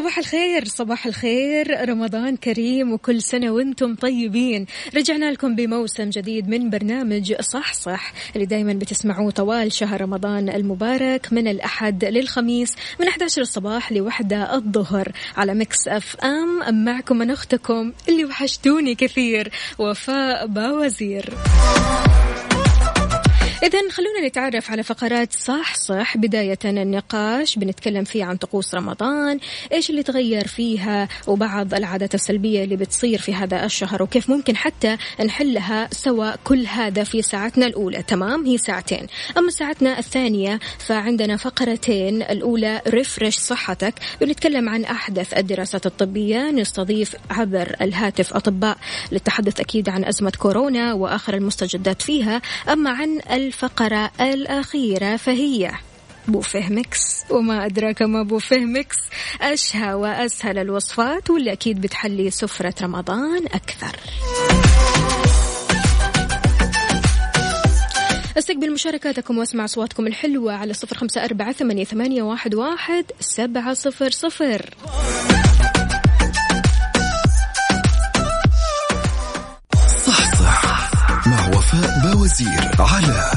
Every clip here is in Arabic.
صباح الخير صباح الخير رمضان كريم وكل سنة وأنتم طيبين. رجعنا لكم بموسم جديد من برنامج صح صح اللي دايما بتسمعوه طوال شهر رمضان المبارك من الأحد للخميس من 11 الصباح لوحدة الظهر على Mix FM معكم من أختكم اللي وحشتوني كثير وفاء باوزير. إذا خلونا نتعرف على فقرات صح صح. بداية النقاش بنتكلم فيه عن طقوس رمضان إيش اللي تغير فيها وبعض العادات السلبية اللي بتصير في هذا الشهر وكيف ممكن حتى نحلها سوا كل هذا في ساعتنا الأولى. تمام؟ هي ساعتين. أما ساعتنا الثانية فعندنا فقرتين. الأولى ريفرش صحتك. بنتكلم عن أحدث الدراسات الطبية. نستضيف عبر الهاتف أطباء للتحدث أكيد عن أزمة كورونا وآخر المستجدات فيها. أما عن الفقرة الأخيرة فهي بوفيه Mix. وما أدراك ما بوفيه Mix. أشهى وأسهل الوصفات واللي أكيد بتحلي سفرة رمضان أكثر. استقبل مشاركاتكم واسمع أصواتكم الحلوة على صفر خمسة أربعة ثمانية, ثمانية واحد, واحد سبعة صفر صفر. باوزير على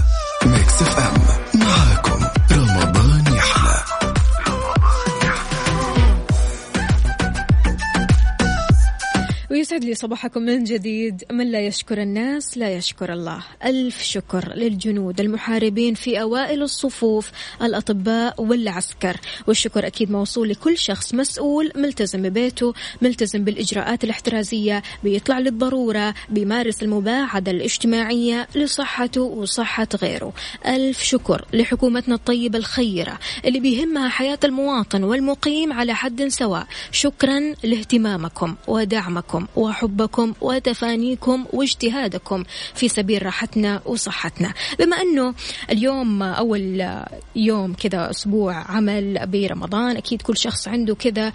ويسعد لي صباحكم من جديد. من لا يشكر الناس لا يشكر الله. ألف شكر للجنود المحاربين في أوائل الصفوف الأطباء والعسكر. والشكر أكيد موصول لكل شخص مسؤول ملتزم ببيته ملتزم بالإجراءات الاحترازية بيطلع للضرورة بيمارس المباعدة الاجتماعية لصحته وصحة غيره. ألف شكر لحكومتنا الطيبة الخيرة اللي بيهمها حياة المواطن والمقيم على حد سواء. شكرا لاهتمامكم ودعمكم. وحبكم وتفانيكم واجتهادكم في سبيل راحتنا وصحتنا. بما أنه اليوم أول يوم كذا أسبوع عمل برمضان أكيد كل شخص عنده كذا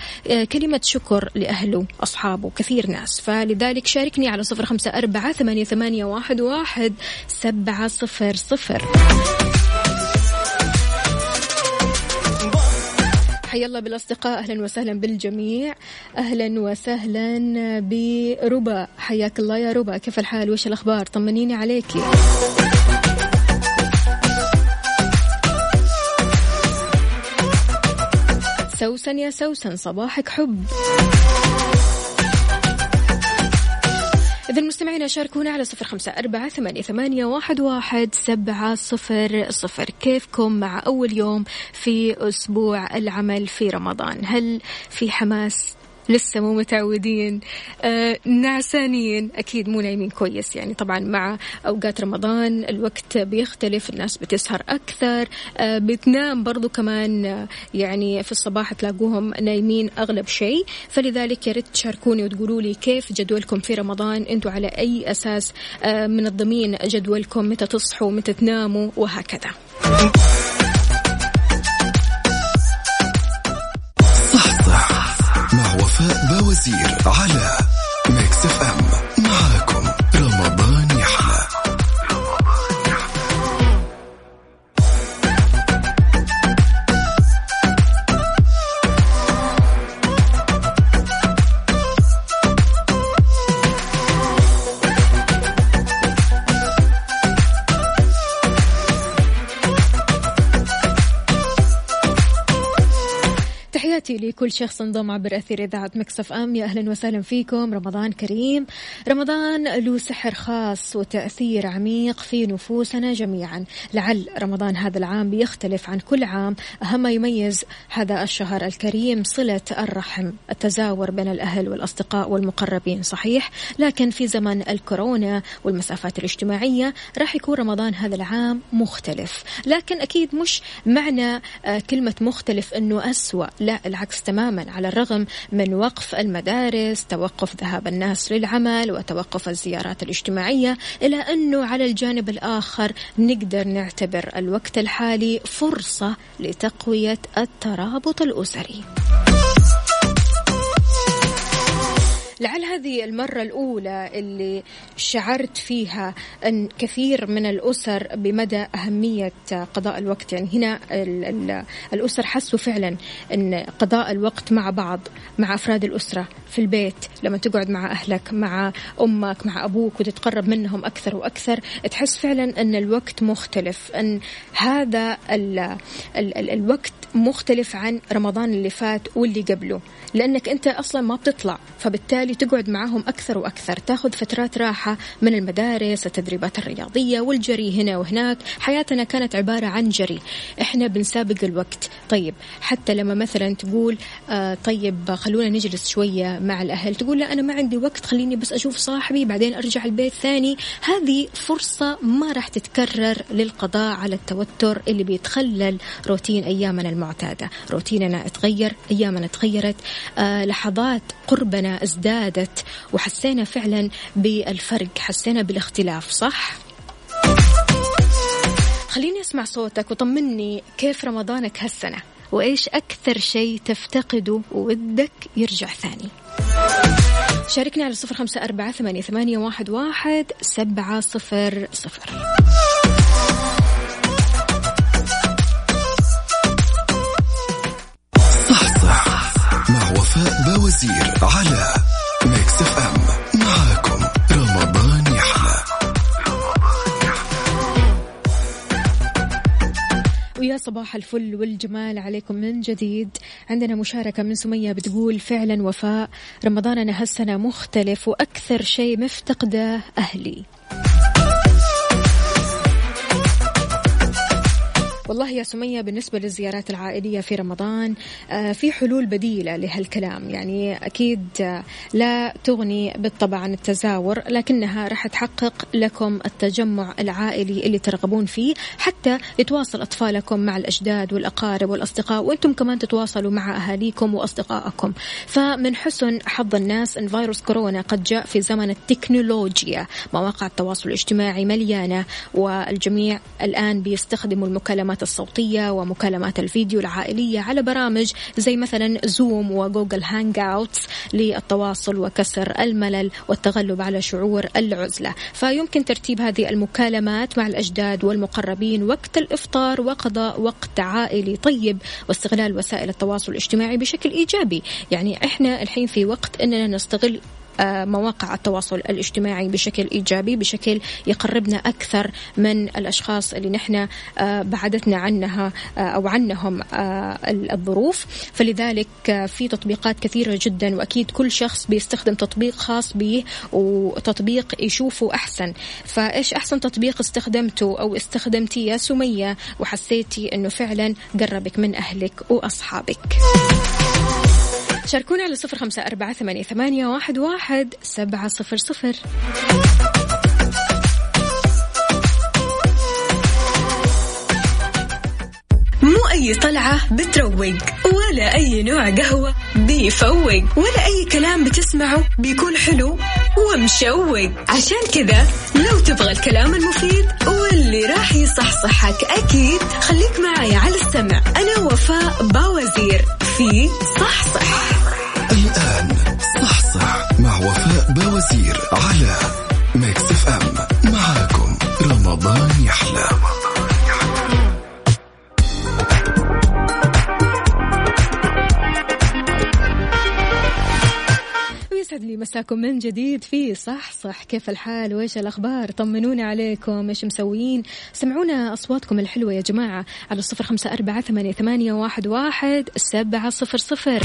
كلمة شكر لأهله أصحابه كثير ناس. فلذلك شاركني على صفر خمسة أربعة ثمانية, ثمانية واحد, واحد سبعة صفر صفر. حيا الله بالأصدقاء أهلا وسهلا بالجميع. أهلا وسهلا بربا. حياك الله يا ربا. كيف الحال؟ وش الأخبار؟ طمنيني عليكي سوسن يا سوسن صباحك حب. إذا المستمعين شاركونا على صفر خمسة أربعة ثمانية, ثمانية واحد, واحد سبعة صفر صفر. كيفكم مع أول يوم في أسبوع العمل في رمضان؟ هل في حماس لسه مو متعودين. آه نعسانين. أكيد مو نايمين كويس. يعني طبعا مع أوقات رمضان الوقت بيختلف الناس بتسهر أكثر. آه بتنام برضو كمان آه يعني في الصباح تلاقوهم نايمين أغلب شيء. فلذلك يا ريت تشاركوني وتقولوا لي كيف جدولكم في رمضان. أنتوا على أي أساس آه منظمين جدولكم؟ متى تصحوا؟ متى تناموا؟ وهكذا. باوزير على تحياتي لكل شخص انضم عبر أثير إذاعة مكسف أم. يا أهلا وسهلا فيكم. رمضان كريم. رمضان له سحر خاص وتأثير عميق في نفوسنا جميعا. لعل رمضان هذا العام بيختلف عن كل عام. أهم ما يميز هذا الشهر الكريم صلة الرحم. التزاور بين الأهل والأصدقاء والمقربين صحيح. لكن في زمن الكورونا والمسافات الاجتماعية راح يكون رمضان هذا العام مختلف. لكن أكيد مش معنى آه، كلمة مختلف أنه أسوأ. لا العكس تماما على الرغم من وقف المدارس توقف ذهاب الناس للعمل وتوقف الزيارات الاجتماعية إلى أنه على الجانب الآخر نقدر نعتبر الوقت الحالي فرصة لتقوية الترابط الأسري. لعل هذه المرة الأولى اللي شعرت فيها أن كثير من الأسر بمدى أهمية قضاء الوقت. يعني هنا الأسر حسوا فعلا أن قضاء الوقت مع بعض مع أفراد الأسرة في البيت لما تقعد مع أهلك مع أمك مع أبوك وتتقرب منهم أكثر وأكثر تحس فعلا أن الوقت مختلف أن هذا ال ال ال الوقت مختلف عن رمضان اللي فات واللي قبله. لأنك أنت أصلا ما بتطلع فبالتالي تقعد معهم أكثر وأكثر تاخذ فترات راحة من المدارس التدريبات الرياضية والجري هنا وهناك. حياتنا كانت عبارة عن جري. إحنا بنسابق الوقت. طيب حتى لما مثلا تقول آه طيب خلونا نجلس شوية مع الأهل تقول لا أنا ما عندي وقت خليني بس أشوف صاحبي بعدين أرجع البيت ثاني. هذه فرصة ما راح تتكرر للقضاء على التوتر اللي بيتخلل روتين أيامنا المعتادة. روتيننا تغير أيامنا تغيرت. لحظات قربنا ازدادت وحسينا فعلا بالفرق حسينا بالاختلاف صح؟ خليني أسمع صوتك وطمني كيف رمضانك هالسنة؟ وإيش أكثر شيء تفتقده ودك يرجع ثاني؟ شاركني على صفر خمسة أربعة ثمانية واحد, واحد سبعة صفر صفر. باوزير على Mix FM معاكم رمضان يحلى ويا صباح الفل والجمال عليكم من جديد. عندنا مشاركة من سمية بتقول فعلا وفاء. رمضاننا هالسنة مختلف وأكثر شيء مفتقده أهلي. والله يا سمية بالنسبة للزيارات العائلية في رمضان آه، في حلول بديلة لهالكلام. يعني أكيد آه، لا تغني بالطبع عن التزاور لكنها راح تحقق لكم التجمع العائلي اللي ترغبون فيه حتى يتواصل أطفالكم مع الأجداد والأقارب والأصدقاء وأنتم كمان تتواصلوا مع أهاليكم وأصدقائكم. فمن حسن حظ الناس أن فيروس كورونا قد جاء في زمن التكنولوجيا. مواقع التواصل الاجتماعي مليانة والجميع الآن بيستخدموا المكالمات المكالمات الصوتية ومكالمات الفيديو العائلية على برامج زي مثلا Zoom و Google Hangouts للتواصل وكسر الملل والتغلب على شعور العزلة. فيمكن ترتيب هذه المكالمات مع الأجداد والمقربين وقت الإفطار وقضاء وقت عائلي. طيب واستغلال وسائل التواصل الاجتماعي بشكل إيجابي. يعني إحنا الحين في وقت أننا نستغل مواقع التواصل الاجتماعي بشكل إيجابي بشكل يقربنا أكثر من الأشخاص اللي نحن آه، بعدتنا عنها آه، أو عنهم الظروف. فلذلك في تطبيقات كثيرة جدا وأكيد كل شخص بيستخدم تطبيق خاص به وتطبيق يشوفه أحسن. فإيش أحسن تطبيق استخدمته أو استخدمتي يا سمية؟ وحسيتي إنه فعلا قربك من أهلك وأصحابك. شاركونا على صفر خمسة أربعة ثمانية, واحد سبعة صفر صفر. مو أي طلعة بتروق ولا أي نوع قهوة بيفوق ولا أي كلام بتسمعه بيكون حلو. ومشوق. عشان كذا لو تبغى الكلام المفيد واللي راح يصحصحك أكيد خليك معي على السمع. أنا وفاء باوزير في صح صح الآن صح صح مع وفاء باوزير على Mix FM. معاكم رمضان يحلى. مساكم من جديد في صح صح. كيف الحال؟ وإيش الأخبار؟ طمنونا عليكم. إيش مسوين؟ سمعونا أصواتكم الحلوة يا جماعة على الصفر أربعة ثمانية, ثمانية واحد, واحد سبعة صفر صفر.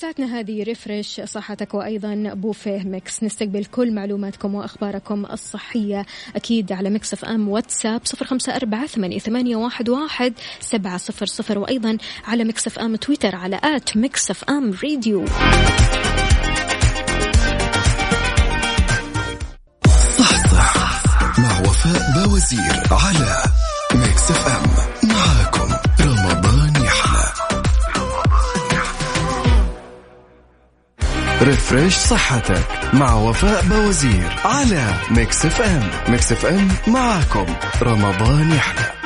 ساعتنا هذه refresh صحتك وأيضا بوفيه Mix. نستقبل كل معلوماتكم وأخباركم الصحية أكيد على Mix FM WhatsApp صفر أربعة ثمانية, ثمانية واحد, سبعة صفر صفر وأيضا على Mix FM Twitter على at Mix FM Radio. صح صح مع وفاء باوزير على Mix FM. refresh صحتك مع وفاء باوزير على Mix FM. Mix FM معاكم. رمضان يحلى.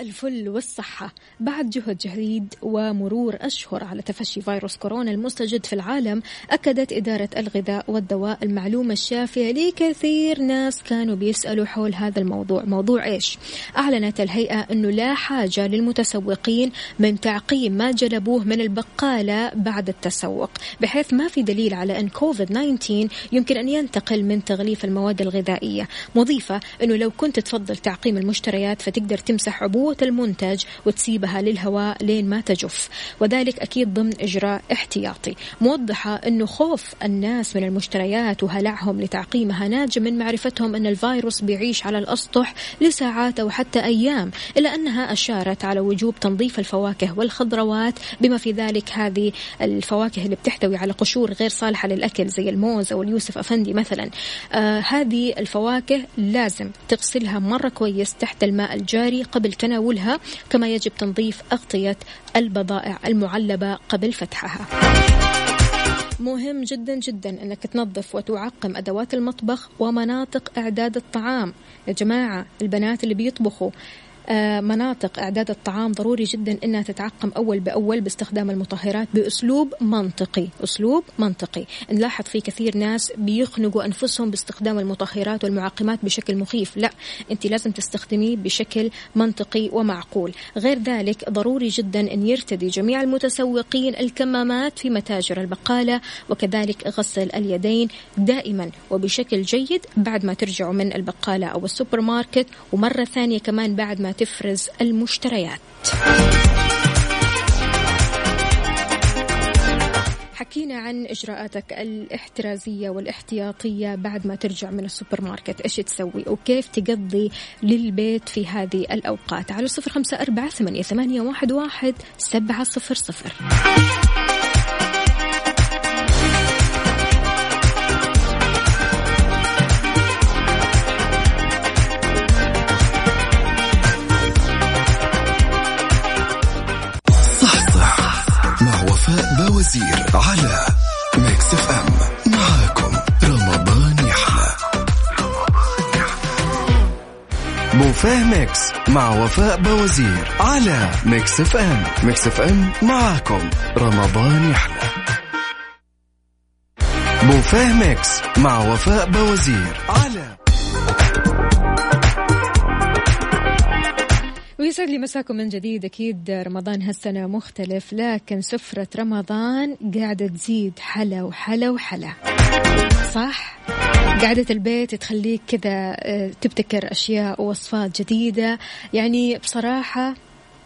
الفل والصحة. بعد جهد جديد ومرور أشهر على تفشي فيروس كورونا المستجد في العالم أكدت إدارة الغذاء والدواء المعلومة الشافية لكثير ناس كانوا بيسألوا حول هذا الموضوع. موضوع إيش؟ أعلنت الهيئة أنه لا حاجة للمتسوقين من تعقيم ما جلبوه من البقالة بعد التسوق بحيث ما في دليل على أن كوفيد 19 يمكن أن ينتقل من تغليف المواد الغذائية. مضيفة أنه لو كنت تفضل تعقيم المشتريات فتقدر تمسح عبوة المنتج وتسيبها للهواء لين ما تجف. وذلك أكيد ضمن إجراء احتياطي. موضحة أنه خوف الناس من المشتريات وهلعهم لتعقيمها ناجم من معرفتهم أن الفيروس بيعيش على الأسطح لساعات أو حتى أيام إلا أنها أشارت على وجوب تنظيف الفواكه والخضروات بما في ذلك هذه الفواكه اللي بتحتوي على قشور غير صالحة للأكل زي الموز أو اليوسف أفندي مثلا. آه هذه الفواكه لازم تغسلها مرة كويس تحت الماء الجاري قبل تناولها كما يجب تنظيف أغطية البضائع المعلبة قبل فتحها. مهم جدا جدا أنك تنظف وتعقم أدوات المطبخ ومناطق إعداد الطعام. يا جماعة البنات اللي بيطبخوا مناطق إعداد الطعام ضروري جدا أنها تتعقم أول بأول باستخدام المطهرات بأسلوب منطقي أسلوب منطقي. نلاحظ في كثير ناس بيخنقوا أنفسهم باستخدام المطهرات والمعقمات بشكل مخيف. لا أنت لازم تستخدميه بشكل منطقي ومعقول. غير ذلك ضروري جدا أن يرتدي جميع المتسوقين الكمامات في متاجر البقالة وكذلك غسل اليدين دائما وبشكل جيد بعد ما ترجعوا من البقالة أو السوبر ماركت ومرة ثانية كمان بعد ما تفرز المشتريات. حكينا عن إجراءاتك الاحترازية والاحتياطية بعد ما ترجع من السوبر ماركت إيش تسوي؟ وكيف تقضي للبيت في هذه الأوقات؟ على صفر خمسة أربعة ثمانية, ثمانية واحد, واحد سبعة صفر صفر. Mix مع وفاء باوزير على Mix FM. Mix FM معاكم. رمضان يحلى. بوفيه Mix مع وفاء باوزير على ويسعد لي مساكم من جديد. أكيد رمضان هالسنة مختلف لكن سفرة رمضان قاعدة تزيد حلا وحلا وحلا. صح؟ قعدة البيت تخليك كذا آه، تبتكر أشياء ووصفات جديدة. يعني بصراحة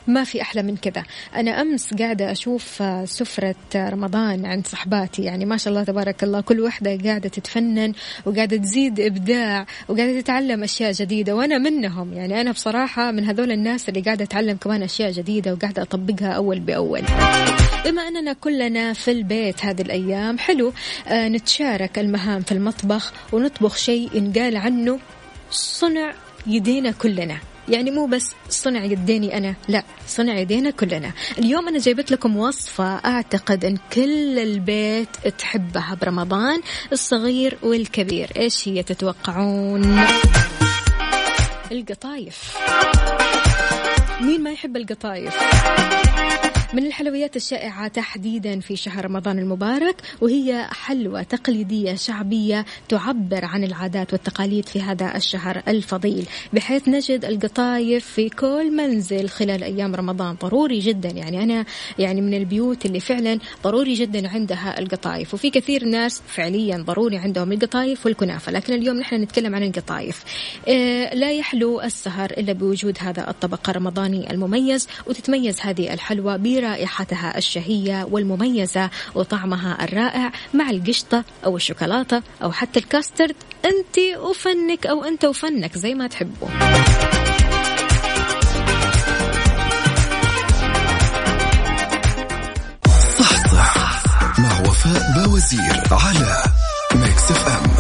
ما في أحلى من كذا. أنا أمس قاعدة أشوف آه، سفرة آه، رمضان عند صحباتي. يعني ما شاء الله تبارك الله كل وحدة قاعدة تتفنن وقاعدة تزيد إبداع وقاعدة تتعلم أشياء جديدة وأنا منهم. يعني أنا بصراحة من هذول الناس اللي قاعدة أتعلم كمان أشياء جديدة وقاعدة أطبقها أول بأول. بما أننا كلنا في البيت هذه الأيام حلو آه نتشارك المهام في المطبخ ونطبخ شيء ينقال عنه صنع يدينا كلنا. يعني مو بس صنع يديني أنا لا صنع يدينا كلنا. اليوم أنا جايبت لكم وصفة أعتقد أن كل البيت تحبها برمضان الصغير والكبير. إيش هي تتوقعون؟ القطايف. مين ما يحب القطايف؟ من الحلويات الشائعة تحديدا في شهر رمضان المبارك وهي حلوى تقليدية شعبية تعبر عن العادات والتقاليد في هذا الشهر الفضيل. بحيث نجد القطايف في كل منزل خلال أيام رمضان. ضروري جدا يعني أنا يعني من البيوت اللي فعلا ضروري جدا عندها القطايف. وفي كثير ناس فعليا ضروري عندهم القطايف والكنافة. لكن اليوم نحن نتكلم عن القطايف. آه لا يحلو السهر إلا بوجود هذا الطبق الرمضاني المميز وتتميز هذه الحلوى برائحتها الشهية والمميزة وطعمها الرائع مع القشطة أو الشوكولاتة أو حتى الكاسترد. أنت وفنك أو أنت وفنك زي ما تحبوا صح صح مع وفاء باوزير على Mix FM.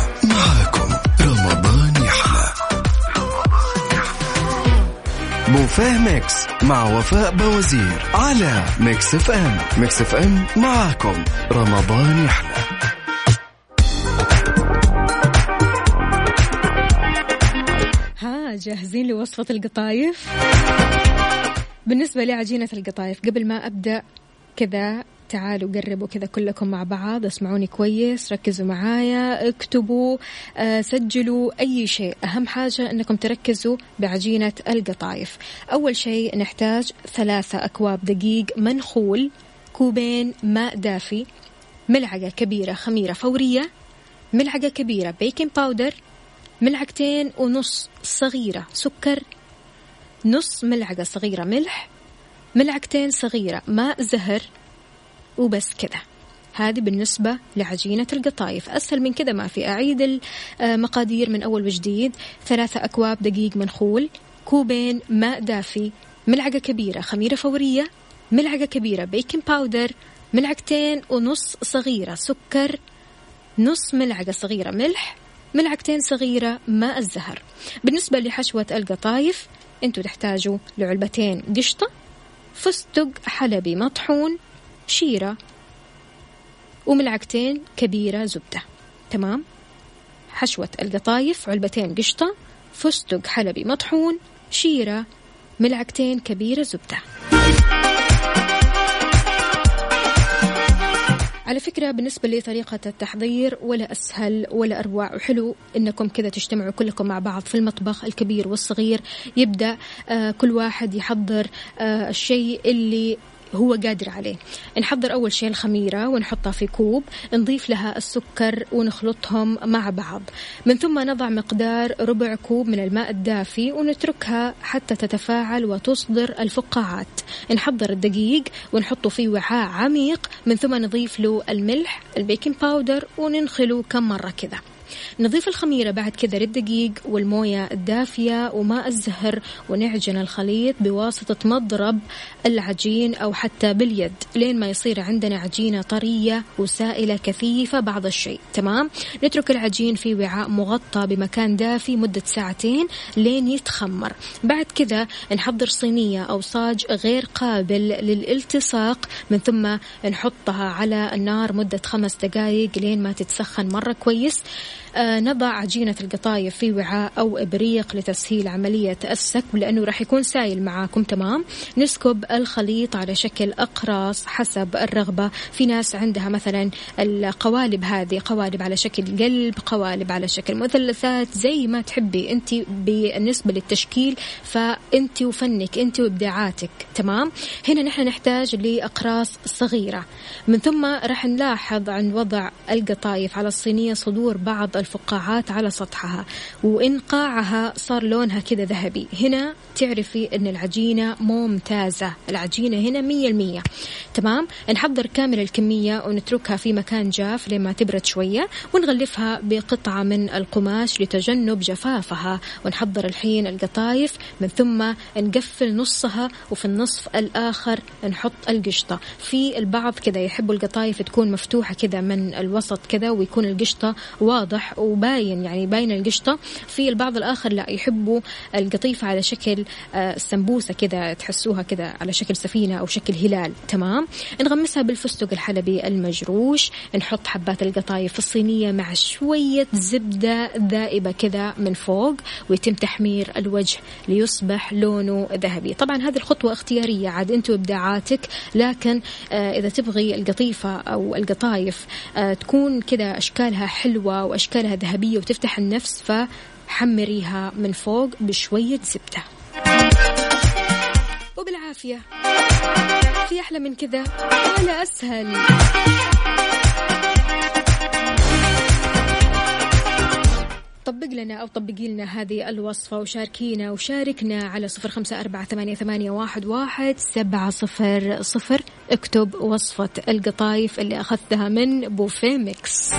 بوفيه Mix مع وفاء باوزير على Mix FM. Mix FM معاكم. رمضان يحلى. ها جاهزين لوصفة القطايف؟ بالنسبة لعجينة القطايف قبل ما أبدأ كذا تعالوا قربوا كذا كلكم مع بعض اسمعوني كويس ركزوا معايا اكتبوا آه، سجلوا أي شيء. أهم حاجة أنكم تركزوا بعجينة القطايف. أول شيء نحتاج ثلاثة أكواب دقيق منخول كوبين ماء دافي ملعقة كبيرة خميرة فورية ملعقة كبيرة baking powder ملعقتين ونص صغيرة سكر نص ملعقة صغيرة ملح ملعقتين صغيرة ماء زهر وبس كذا. هذه بالنسبة لعجينة القطايف. أسهل من كذا ما في. أعيد المقادير من أول وجديد. ثلاثة أكواب دقيق منخول. كوبين ماء دافي. ملعقة كبيرة خميرة فورية. ملعقة كبيرة baking powder ملعقتين ونص صغيرة سكر. نص ملعقة صغيرة ملح. ملعقتين صغيرة ماء الزهر. بالنسبة لحشوة القطايف أنتوا تحتاجوا لعلبتين قشطة. فستق حلبي مطحون. شيرة وملعقتين كبيرة زبدة. تمام؟ حشوة القطايف علبتين قشطة فستق حلبي مطحون شيرة ملعقتين كبيرة زبدة. على فكرة بالنسبة لطريقة التحضير ولا أسهل ولا أروع وحلو إنكم كذا تجتمعوا كلكم مع بعض في المطبخ الكبير والصغير. يبدأ آه كل واحد يحضر آه الشيء اللي هو قادر عليه. نحضر أول شيء الخميرة ونحطها في كوب نضيف لها السكر ونخلطهم مع بعض. من ثم نضع مقدار ربع كوب من الماء الدافي ونتركها حتى تتفاعل وتصدر الفقاعات. نحضر الدقيق ونحطه في وعاء عميق. من ثم نضيف له الملح ال baking powder وننخله كم مرة كذا. نضيف الخميرة بعد كذا للدقيق والموية الدافية وماء الزهر ونعجن الخليط بواسطة مضرب العجين أو حتى باليد. لين ما يصير عندنا عجينة طرية وسائلة كثيفة بعض الشيء. تمام؟ نترك العجين في وعاء مغطى بمكان دافي مدة ساعتين لين يتخمر. بعد كذا نحضر صينية أو صاج غير قابل للالتصاق. من ثم نحطها على النار مدة خمس دقائق لين ما تتسخن مرة كويس. نضع عجينة القطايف في وعاء أو إبريق لتسهيل عملية السكب لأنه راح يكون سايل معاكم تمام؟ نسكب الخليط على شكل أقراص حسب الرغبة. في ناس عندها مثلا القوالب هذه قوالب على شكل قلب قوالب على شكل مثلثات زي ما تحبي أنت بالنسبة للتشكيل فأنت وفنك أنت وإبداعاتك تمام؟ هنا نحن نحتاج لأقراص صغيرة. من ثم راح نلاحظ عن وضع القطايف. على الصينية صدور بعض الفقاعات على سطحها. وإن قاعها صار لونها كذا ذهبي. هنا تعرفي أن العجينة ممتازة. العجينة هنا مية المية. تمام؟ نحضر كامل الكمية ونتركها في مكان جاف لما تبرد شوية ونغلفها بقطعة من القماش لتجنب جفافها. ونحضر الحين القطايف من ثم نقفل نصها وفي النصف الآخر نحط القشطة. في البعض كذا يحبوا القطايف تكون مفتوحة كذا من الوسط كذا ويكون القشطة واضح وباين يعني باين القشطة. في البعض الآخر لا يحبوا القطيفة على شكل السمبوسة كذا تحسوها كذا على شكل سفينة أو شكل هلال. تمام؟ نغمسها بالفستق الحلبي المجروش. نحط حبات القطايف الصينية مع شوية زبدة ذائبة كذا من فوق ويتم تحمير الوجه ليصبح لونه ذهبي. طبعا هذه الخطوة اختيارية عاد أنت وإبداعاتك لكن آه إذا تبغي القطيفة أو القطايف آه تكون كذا أشكالها حلوة وأشكالها ذهبية وتفتح النفس فحمريها من فوق بشوية زبدة. وبالعافية في أحلى من كذا ولا أسهل. طبق لنا أو طبقي لنا هذه الوصفة وشاركينا وشاركنا على صفر خمسة أربعة ثمانية, ثمانية واحد, واحد سبعة صفر صفر. اكتب وصفة القطايف اللي أخذتها من بوفيه Mix.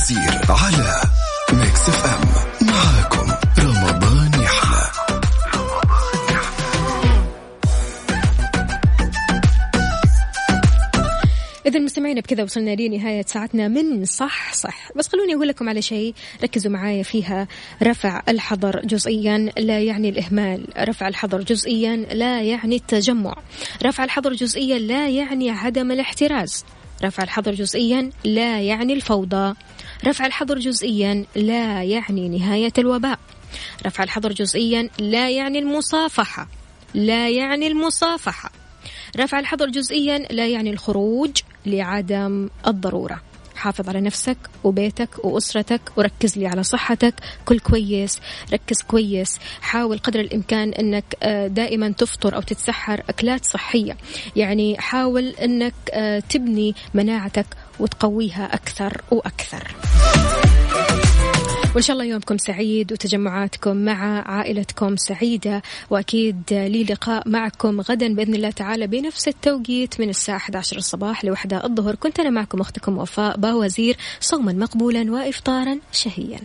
باوزير على Mix FM معاكم رمضان يحلى. إذا مستمعينا بكذا وصلنا لنهاية ساعتنا من صح صح. بس خلوني أقول لكم على شيء ركزوا معايا فيها. رفع الحظر جزئيا لا يعني الإهمال. رفع الحظر جزئيا لا يعني التجمع. رفع الحظر جزئيا لا يعني عدم الاحتراز. رفع الحظر جزئيا لا يعني الفوضى. رفع الحظر جزئيا لا يعني نهاية الوباء. رفع الحظر جزئيا لا يعني المصافحة. لا يعني المصافحة. رفع الحظر جزئيا لا يعني الخروج لعدم الضرورة. حافظ على نفسك وبيتك وأسرتك وركز لي على صحتك. كل كويس. ركز كويس. حاول قدر الإمكان أنك دائما تفطر أو تتسحر أكلات صحية. يعني حاول أنك تبني مناعتك وتقويها أكثر وأكثر. وإن شاء الله يومكم سعيد وتجمعاتكم مع عائلتكم سعيدة وأكيد لي لقاء معكم غدا بإذن الله تعالى بنفس التوقيت من الساعة 11 الصباح لوحدة الظهر. كنت أنا معكم أختكم وفاء باوزير صوما مقبولا وإفطارا شهيا.